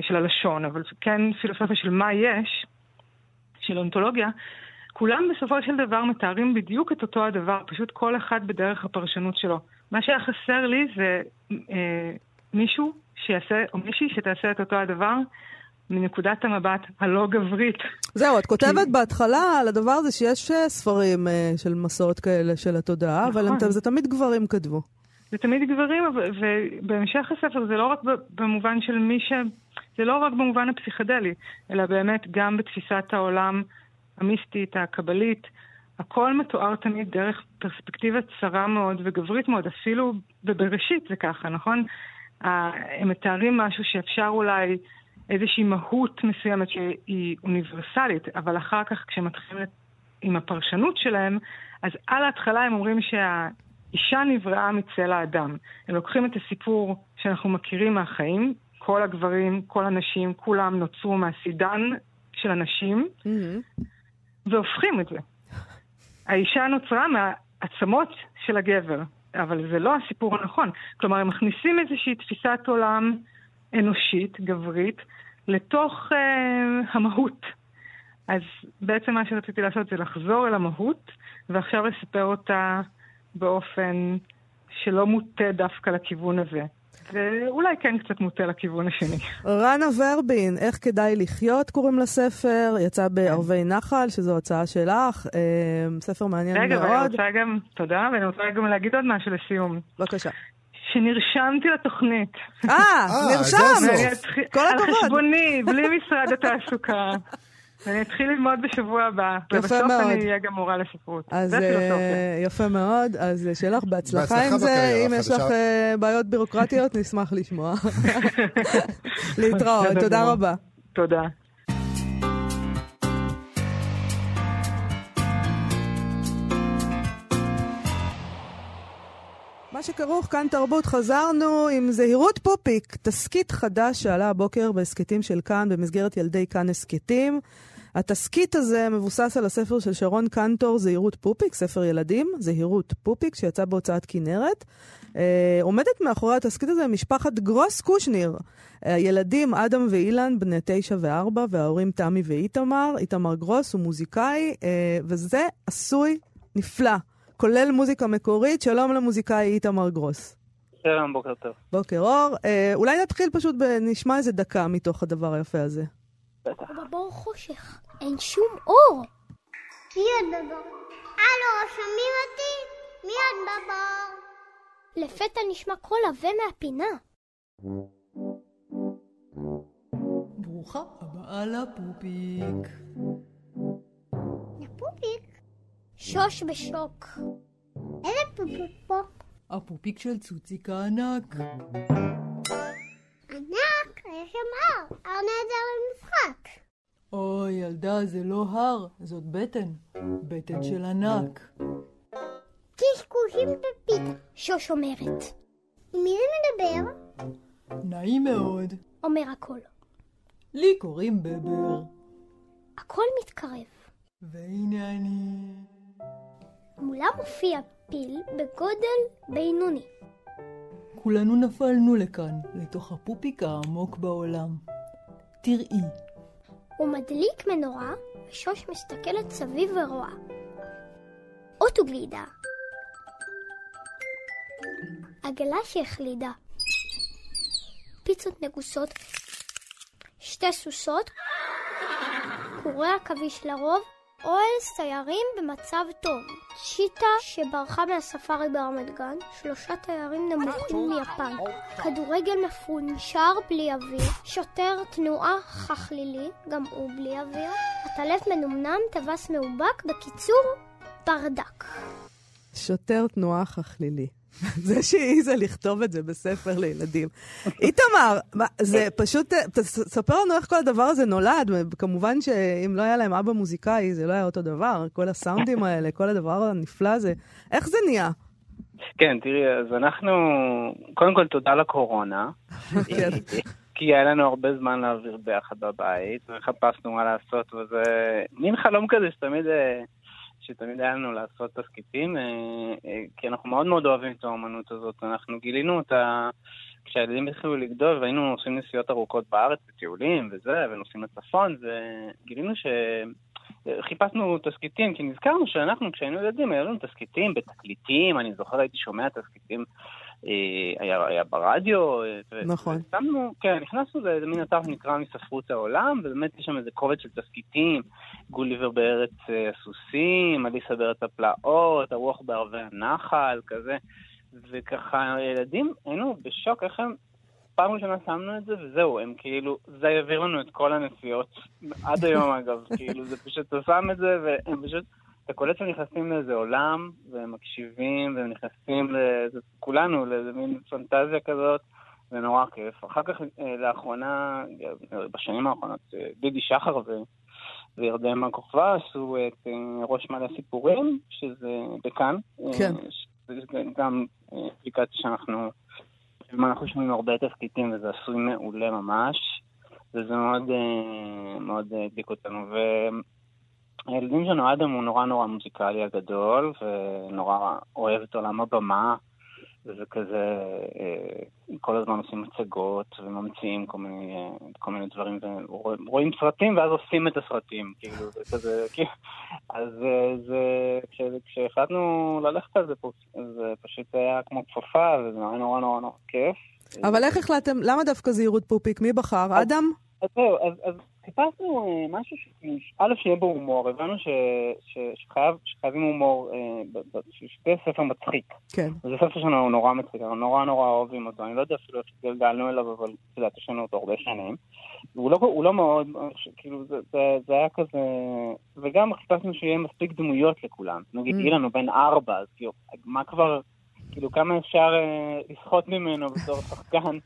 של הלשון, אבל כן פילוסופיה של מה יש, של אונתולוגיה, כולם בסופו של דבר מתארים בדיוק את אותו הדבר, פשוט כל אחד בדרך הפרשנות שלו. מה שהיה חסר לי זה אה, מישהו שיעשה, או מישהי שתעשה את אותו הדבר מנקודת המבט הלא גברית. זהו, את כותבת כי... בהתחלה על הדבר הזה שיש אה, ספרים uh, של מסעות כאלה של התודעה, נכון. אבל הם, זה תמיד גברים כתבו. זה תמיד גברים, ובהמשך הספר זה לא רק במובן של מי ש... זה לא רק במובן הפסיכדלי, אלא באמת גם בתפיסת העולם המיסטית, הקבלית. הכל מתואר תמיד דרך פרספקטיבה צרה מאוד וגברית מאוד, אפילו בבראשית זה ככה, נכון? הם מתארים משהו שאפשר אולי איזושהי מהות מסוימת שהיא אוניברסלית, אבל אחר כך כשמתחילים עם הפרשנות שלהם, אז על ההתחלה הם אומרים שהאישה נבראה מצל האדם. הם לוקחים את הסיפור שאנחנו מכירים מהחיים, כל הגברים, כל הנשים, כולם נוצרו מהסידן של הנשים, mm-hmm. והופכים את זה. האישה נוצרה מהעצמות של הגבר, אבל זה לא הסיפור הנכון. כלומר, הם מכניסים איזושהי תפיסת עולם אנושית, גברית, לתוך אה, המהות. אז בעצם מה שרציתי לעשות זה לחזור אל המהות, ועכשיו לספר אותה באופן שלא מוטה דווקא לכיוון הזה. ואולי כן קצת מוטה לכיוון השני. רנה ורבין, איך כדאי לחיות קוראים לספר, יצא בערבי נחל, שזו הצעה שלך, אה, ספר מעניין רגע, מאוד. רגע, ואני רוצה גם, תודה, ואני רוצה גם להגיד עוד משהו לסיום. בבקשה. שנרשמתי לתוכנית. אה, אה נרשם! כל הכבוד. על חשבוני, בלי משרד התעסוקה. [laughs] אני אתחיל ללמוד בשבוע הבא. יפה מאוד. ובסוף אני אהיה גם מורה לספרות. אז uh, יפה מאוד, אז אה, שיהיה לך בהצלחה עם זה. אם יש לך בעיות בירוקרטיות, נשמח לשמוע. [laughs] להתראות, תודה רבה. תודה. מה שכרוך כאן תרבות, חזרנו עם זהירות פופיק, תסכית חדש שעלה הבוקר בהסכתים של כאן במסגרת ילדי כאן הסכתים. התסכית הזה מבוסס על הספר של שרון קנטור, זהירות פופיק, ספר ילדים, זהירות פופיק, שיצא בהוצאת כנרת. אה, עומדת מאחורי התסכית הזה משפחת גרוס קושניר. הילדים אדם ואילן, בני תשע וארבע, וההורים תמי ואיתמר. איתמר גרוס הוא מוזיקאי, אה, וזה עשוי נפלא. כולל מוזיקה מקורית. שלום למוזיקאי איתמר גרוס. שלום, בוקר טוב. בוקר אור. אה, אולי נתחיל פשוט, נשמע איזה דקה מתוך הדבר היפה הזה. בטח. בבור חושך, אין שום אור. מי עוד בבור? הלו, שומעים אותי? מי עוד בבור? לפתע נשמע קול עבה מהפינה. ברוכה הבאה לפופיק. לפופיק? שוש בשוק. איזה פופיק פה? הפופיק של צוציק הענק. ענק? יש שם הר. הר נהדר למשחק. אוי, ילדה, זה לא הר, זאת בטן. בטן של ענק. קשקושים בפיתה. שוש אומרת. עם מי זה מדבר? נעים מאוד. אומר הקול. לי קוראים בבר. הקול מתקרב. והנה אני. מולה מופיע פיל בגודל בינוני. כולנו נפלנו לכאן, לתוך הפופיק העמוק בעולם. תראי. הוא מדליק מנורה, ושוש מסתכלת סביב ורואה. אוטוגלידה. עגלה שהחלידה. פיצות נגוסות. שתי סוסות. קורי עכביש לרוב. אוהל סיירים במצב טוב. צ'יטה שברחה מהספארי ברמת גן, שלושה תיירים נמוכים מיפן, כדורגל מפונשר בלי אוויר, שוטר תנועה חכלילי, גם הוא בלי אוויר, עטלף מנומנם, טווס מאובק, בקיצור, ברדק. שוטר תנועה חכלילי. [laughs] זה שהעיזה לכתוב את זה בספר לילדים. איתמר, זה פשוט, תספר לנו איך כל הדבר הזה נולד. כמובן שאם לא היה להם אבא מוזיקאי, זה לא היה אותו דבר. כל הסאונדים האלה, כל הדבר הנפלא הזה. איך זה נהיה? כן, תראי, אז אנחנו, קודם כל תודה לקורונה. [laughs] כן. כי היה לנו הרבה זמן להעביר ביחד בבית, וחפשנו מה לעשות, וזה מין חלום כזה שתמיד... שתמיד היה לנו לעשות תסכיתים, אה, אה, כי אנחנו מאוד מאוד אוהבים את האומנות הזאת. אנחנו גילינו אותה כשהילדים התחילו לגדול והיינו עושים נסיעות ארוכות בארץ, בטיולים וזה, ונוסעים לצפון, וגילינו ש... חיפשנו תסכיתים, כי נזכרנו שאנחנו, כשהיינו ילדים, היו לנו תסכיתים בתקליטים, אני זוכר, הייתי שומע תסכיתים, היה, היה ברדיו. אה, נכון. ושמנו, כן, נכנסנו לאיזה מין אתר שנקרא מספרות העולם, ובאמת יש שם איזה קובץ של תסכיתים, גוליבר בארץ אה, הסוסים, אליסה בארץ הפלאות, הרוח בערבי הנחל, כזה. וככה, ילדים, היינו בשוק איך הם פעם ראשונה שמנו את זה, וזהו, הם כאילו, זה העביר לנו את כל הנסיעות, עד היום אגב, [laughs] כאילו, זה פשוט, אתה שם את זה, והם פשוט, אתה קולט שהם נכנסים לאיזה עולם, והם מקשיבים, והם נכנסים לאיזה, כולנו, לאיזה מין פנטזיה כזאת, זה נורא כיף. אחר כך, אה, לאחרונה, בשנים האחרונות, אה, דידי שחר ו... וירדן מהכוכבא עשו את אה, ראש מעלה סיפורים, שזה בכאן. כן. זה גם אפליקציה שאנחנו אנחנו שומעים הרבה תפקידים וזה עשוי מעולה ממש, וזה מאוד, אה, מאוד הדליק אותנו. והילדים שלנו, אדם הוא נורא נורא מוזיקלי הגדול, ונורא אוהב את עולם הבמה. וזה כזה, אה, כל הזמן עושים מצגות וממציאים כל מיני, אה, כל מיני דברים, ורואים סרטים ואז עושים את הסרטים, כאילו, זה כזה, [laughs] כאילו, אז אה, זה, כשהחלטנו ללכת על זה, זה פשוט היה כמו כפפה, וזה נורא נורא נורא נורא כיף. אבל איך החלטתם, למה דווקא זהירות פופיק? מי בחר? אדם? אז זהו, אז חיפשנו אה, משהו א', שיהיה בו הומור, הבנו ש, ש, שחייב, שחייבים הומור, אה, שזה ספר מצחיק. כן. וזה ספר שלנו נורא מצחיק, אנחנו נורא נורא אוהבים אותו, אני לא יודע אפילו איך גלגלנו אליו, אבל את יודעת, יש לנו אותו הרבה שנים. והוא לא, הוא לא מאוד, כאילו, זה, זה, זה היה כזה... וגם חיפשנו שיהיה מספיק דמויות לכולם. נגיד, mm. אילן הוא בן ארבע, אז כאילו, מה כבר... כאילו, כמה אפשר אה, לסחוט ממנו בתור שחקן.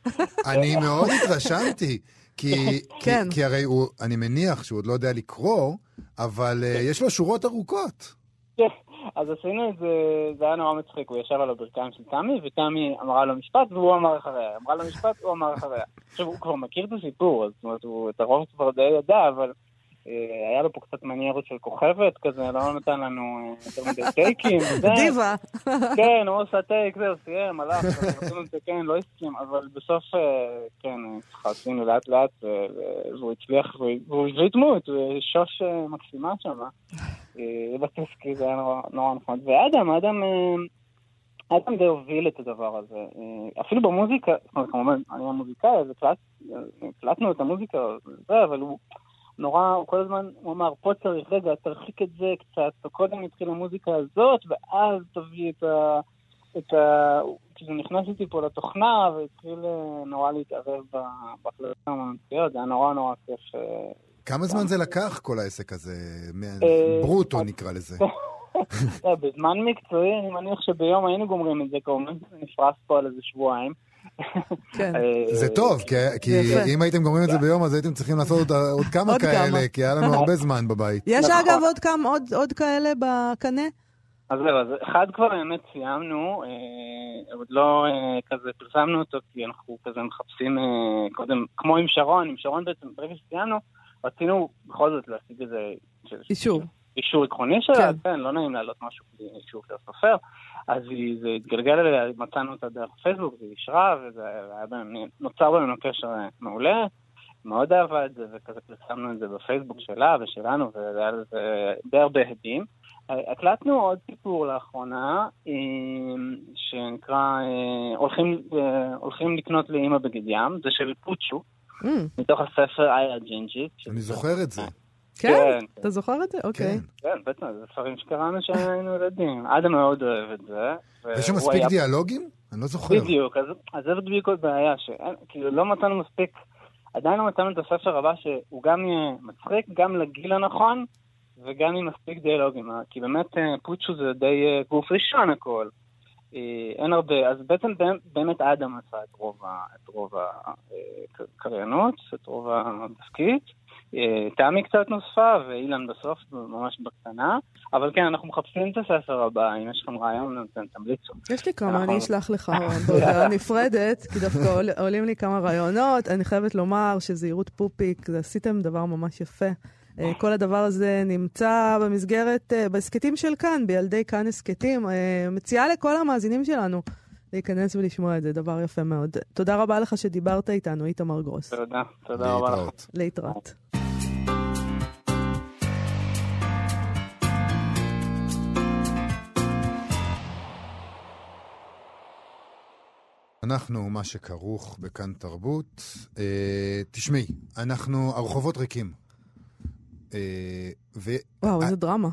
אני מאוד התרשמתי. כי, [laughs] כן. כי, כי הרי הוא, אני מניח שהוא עוד לא יודע לקרוא, אבל uh, יש לו שורות ארוכות. כן, אז עשינו את זה, זה היה נורא מצחיק, הוא ישב על הברכיים של תמי, ותמי אמרה לו משפט, והוא אמר אחריה. אמרה לו משפט, הוא אמר אחריה. עכשיו, הוא כבר מכיר את הסיפור, זאת אומרת, הוא את הרוב כבר די ידע, אבל היה לו פה קצת מניירות של כוכבת כזה, לא נתן לנו אה, יותר מדי טייקים. [laughs] דיבה. כן, הוא עושה טייק, זהו, סיים, הלך, רצינו לתקן, לא הסכים, אבל בסוף, אה, כן, עשינו לאט לאט, והוא הצליח, והוא הביא דמות, שוש מקסימה שם. בטסקי זה היה נורא נחמד. ואדם, אדם... אדם די הוביל את הדבר הזה. אפילו במוזיקה, זאת אומרת, כמובן, אני המוזיקאי, אז הקלטנו את המוזיקה, אבל הוא... נורא, הוא כל הזמן, הוא אמר, פה צריך, רגע, תרחיק את זה קצת, קודם נתחיל המוזיקה הזאת, ואז תביא את ה... את ה... כאילו נכנס איתי פה לתוכנה, והתחיל אה, נורא להתערב בהחלטות המנציות, זה היה נורא נורא כיף. אה, כמה זמן זה לקח, כל העסק הזה? אה, ברוטו נקרא לזה. [laughs] בזמן מקצועי, אני מניח שביום היינו גומרים את זה, כמובן נפרס פה על איזה שבועיים. כן. זה טוב, כי אם הייתם גומרים את זה ביום, אז הייתם צריכים לעשות עוד כמה כאלה, כי היה לנו [laughs] הרבה זמן בבית. יש נכון. אגב עוד כאלה בקנה? אז זהו, אז אחד כבר באמת סיימנו, אה, עוד לא אה, כזה פרסמנו אותו, כי אנחנו כזה מחפשים אה, קודם, כמו עם שרון, עם שרון בעצם, ברגע שסיימנו, רצינו בכל זאת להשיג איזה... אישור. אישור עקרוני שלה, כן. כן, לא נעים להעלות משהו בלי אישור של הסופר. אז זה התגלגל אליה, מצאנו אותה דרך פייסבוק, והיא אישרה, ונוצר בינינו קשר מעולה. מאוד אהבה את זה, וכזה פרסמנו את זה בפייסבוק שלה ושלנו, והיה לזה די הרבה הדים. הקלטנו עוד סיפור לאחרונה, שנקרא אה, הולכים, אה, הולכים לקנות לאימא בגד ים, זה של פוצ'ו, mm. מתוך הספר איה ג'ינג'ית. אני זוכר את זה. כן? כן? אתה זוכר את זה? אוקיי. כן, כן בטח, זה ספרים שקראנו כשהיינו ילדים. אדם מאוד אוהב את זה. יש שם מספיק דיאלוגים? אני לא זוכר. בדיוק, אז זה בדיוק עוד בעיה, שכאילו לא מצאנו מספיק, עדיין לא מצאנו את הספר הבא שהוא גם יהיה מצחיק, גם לגיל הנכון, וגם עם מספיק דיאלוגים. כי באמת אה, פוצ'ו זה די אה, גוף ראשון הכל. אה, אין הרבה, אז בעצם באמת אדם עשה את רוב הקריינות, את רוב התפקיד. אה, תמי קצת נוספה, ואילן בסוף, ממש בקטנה. אבל כן, אנחנו מחפשים את הספר הבא, אם יש לכם רעיון, תמליצו. יש לי כמה, אני אשלח לך [laughs] בהודעה נפרדת, כי דווקא עולים לי כמה רעיונות. אני חייבת לומר שזהירות פופיק, עשיתם דבר ממש יפה. אה, כל הדבר הזה נמצא במסגרת, אה, בהסכתים של כאן, בילדי כאן הסכתים. מציעה לכל המאזינים שלנו להיכנס ולשמוע את זה, דבר יפה מאוד. תודה רבה לך שדיברת איתנו, איתמר גרוס. תודה, תודה רבה לך. להתראות. אנחנו, מה שכרוך בכאן תרבות. אה, תשמעי, אנחנו, הרחובות ריקים. אה, ו... וואו, איזה דרמה.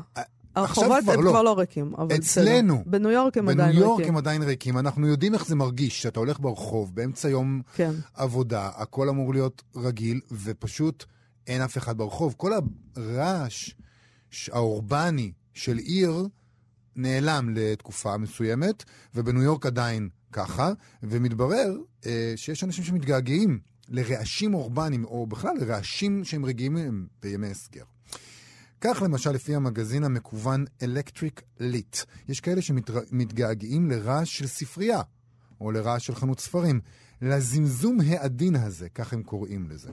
הרחובות עכשיו הם כבר לא. כבר לא ריקים, אבל בסדר. אצלנו. בניו יורק הם עדיין בניו יורק ריקים. הם עדיין ריקים. אנחנו יודעים איך זה מרגיש, שאתה הולך ברחוב באמצע יום כן. עבודה, הכל אמור להיות רגיל, ופשוט אין אף אחד ברחוב. כל הרעש האורבני של עיר נעלם לתקופה מסוימת, ובניו יורק עדיין ככה, ומתברר אה, שיש אנשים שמתגעגעים לרעשים אורבניים, או בכלל לרעשים שהם רגילים מהם בימי הסגר. כך למשל לפי המגזין המקוון Electric Lit. יש כאלה שמתגעגעים לרעש של ספרייה, או לרעש של חנות ספרים. לזמזום העדין הזה, כך הם קוראים לזה.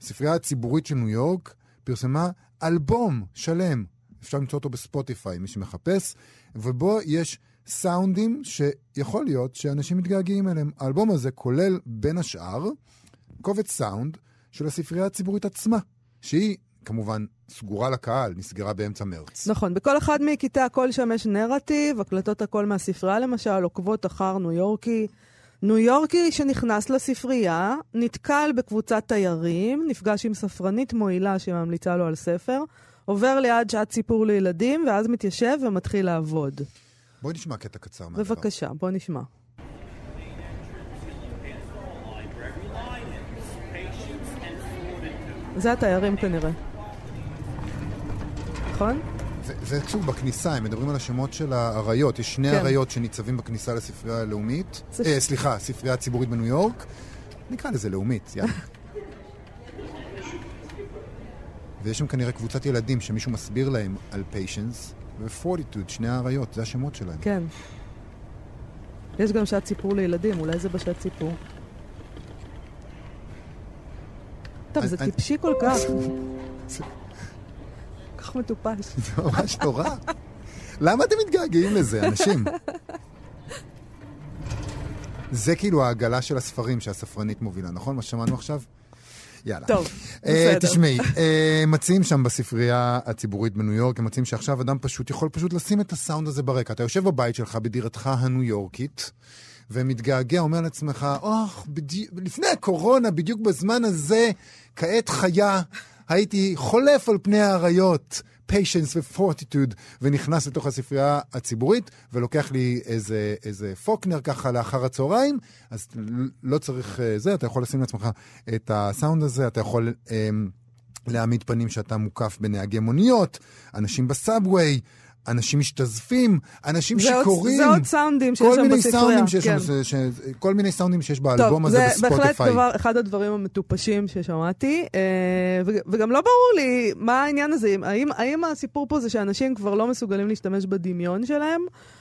הספרייה הציבורית של ניו יורק פרסמה אלבום שלם, אפשר למצוא אותו בספוטיפיי, מי שמחפש, ובו יש סאונדים שיכול להיות שאנשים מתגעגעים אליהם. האלבום הזה כולל בין השאר קובץ סאונד של הספרייה הציבורית עצמה, שהיא כמובן סגורה לקהל, נסגרה באמצע מרץ. נכון, בכל אחד מקטעי הקול שם יש נרטיב, הקלטות הקול מהספרייה למשל, עוקבות אחר ניו יורקי. ניו יורקי שנכנס לספרייה, נתקל בקבוצת תיירים, נפגש עם ספרנית מועילה שממליצה לו על ספר, עובר ליד שעת סיפור לילדים, ואז מתיישב ומתחיל לעבוד. בואי נשמע קטע קצר מהדבר. בבקשה, בוא נשמע. זה התיירים כנראה. נכון? זה, זה עצוב בכניסה, הם מדברים על השמות של האריות. יש שני כן. אריות שניצבים בכניסה לספרייה הלאומית. זה- אה, סליחה, הספרייה הציבורית בניו יורק. נקרא לזה לאומית, יאללה. [laughs] ויש שם כנראה קבוצת ילדים שמישהו מסביר להם על פיישנס ופורטיטוד, שני האריות, זה השמות שלהם. כן. יש גם שעת סיפור לילדים, אולי זה בשעת סיפור. טוב, זה טיפשי כל כך. כל [laughs] כך מטופש. [laughs] זה ממש נורא. למה אתם מתגעגעים לזה, אנשים? זה כאילו העגלה של הספרים שהספרנית מובילה, נכון? מה ששמענו עכשיו? יאללה. טוב, אה, בסדר. תשמעי, אה, מציעים שם בספרייה הציבורית בניו יורק, הם מציעים שעכשיו אדם פשוט יכול פשוט לשים את הסאונד הזה ברקע. אתה יושב בבית שלך, בדירתך הניו יורקית, ומתגעגע, אומר לעצמך, אוח, בדי... לפני הקורונה, בדיוק בזמן הזה, כעת חיה, הייתי חולף על פני האריות. פיישנס ופורטיטוד, ונכנס לתוך הספרייה הציבורית, ולוקח לי איזה, איזה פוקנר ככה לאחר הצהריים, אז לא צריך אה, זה, אתה יכול לשים לעצמך את הסאונד הזה, אתה יכול אה, להעמיד פנים שאתה מוקף בנהגי מוניות, אנשים בסאבווי, אנשים משתזפים, אנשים זה שיכורים. זה עוד סאונדים שיש שם בספרייה. כן. ש- כל מיני סאונדים שיש באלבום הזה טוב, זה בהחלט בספוטיפיי. דבר, אחד הדברים המטופשים ששמעתי, אה, וגם לא ברור לי מה העניין הזה, האם, האם הסיפור פה זה שאנשים כבר לא מסוגלים להשתמש בדמיון שלהם,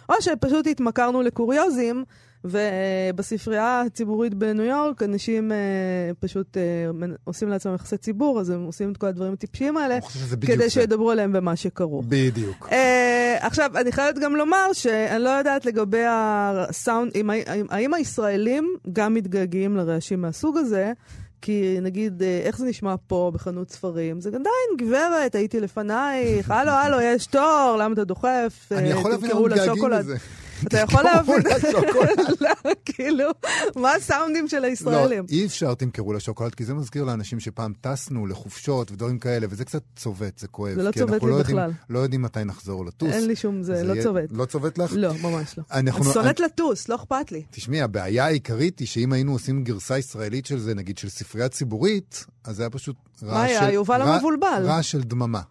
או שפשוט התמכרנו לקוריוזים, ובספרייה הציבורית בניו יורק אנשים אה, פשוט אה, עושים לעצמם יחסי ציבור, אז הם עושים את כל הדברים הטיפשיים האלה, כדי. שידברו עליהם במה שקרו. בדיוק. Uh, עכשיו, אני חייבת גם לומר שאני לא יודעת לגבי הסאונד, אם, האם, האם הישראלים גם מתגעגעים לרעשים מהסוג הזה, כי נגיד, אה, איך זה נשמע פה בחנות ספרים? זה עדיין, גברת, הייתי לפנייך, הלו, הלו, יש תור, למה אתה דוחף? אני אה, יכול להבין למה מתגעגעים לשוקולד." לזה. אתה יכול להבין. לא, כאילו, מה הסאונדים של לא, הישראלים? אי אפשר תמכרו לשוקולד, כי זה מזכיר לאנשים שפעם טסנו לחופשות ודברים כאלה, וזה קצת צובט, זה כואב. זה לא צובט לי לא בכלל. לא יודעים מתי נחזור לטוס. אין לי שום, זה לא צובט. לא צובט לך? לא, ממש לא. אני שונאת לטוס, לא אכפת לי. תשמעי, הבעיה העיקרית היא שאם היינו עושים גרסה ישראלית של זה, נגיד של ספרייה ציבורית, אז זה היה פשוט רעש היה? של... יובל רע- המבולבל. רעש של דממה.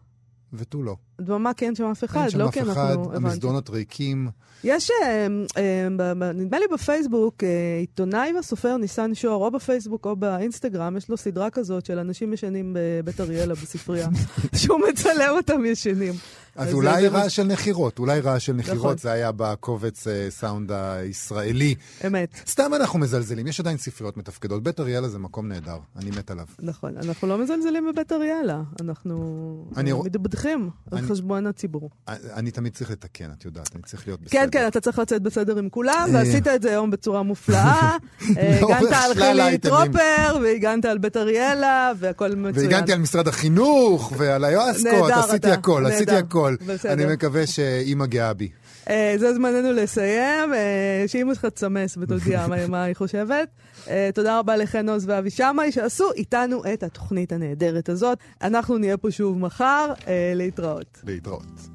ותו לא. דממה כי אין שם אף אחד, אין שם לא אף כי אחד, אנחנו... המסדרונות ריקים. יש, אה, אה, נדמה לי בפייסבוק, אה, עיתונאי והסופר ניסן שור, או בפייסבוק או באינסטגרם, יש לו סדרה כזאת של אנשים ישנים בבית אריאלה בספרייה, [laughs] שהוא מצלם אותם ישנים. אז אולי רעש של נחירות, אולי רעש של נחירות, נכון. זה היה בקובץ אה, סאונד הישראלי. אמת. סתם אנחנו מזלזלים, יש עדיין ספריות מתפקדות. בית אריאלה זה מקום נהדר, אני מת עליו. נכון, אנחנו לא מזלזלים בבית אריאלה, אנחנו. מתבדחים. על חשבון הציבור. אני תמיד צריך לתקן, את יודעת, אני צריך להיות בסדר. כן, כן, אתה צריך לצאת בסדר עם כולם, ועשית את זה היום בצורה מופלאה. [laughs] הגנת על חילי טרופר, והגנת על בית אריאלה, והכל מצוין. והגנתי על משרד החינוך, ועל היועסקות, עשיתי הכל, עשיתי הכל. אני מקווה שאימא גאה בי. אה, זה זמננו לסיים, אה, שאימא שלך תסמס ותודיע מה היא חושבת. אה, תודה רבה לחן עוז ואבי שמאי שעשו איתנו את התוכנית הנהדרת הזאת. אנחנו נהיה פה שוב מחר, להתראות. להתראות.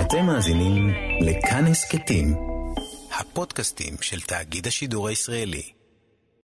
אתם מאזינים לכאן הסכתים, הפודקאסטים של תאגיד השידור הישראלי.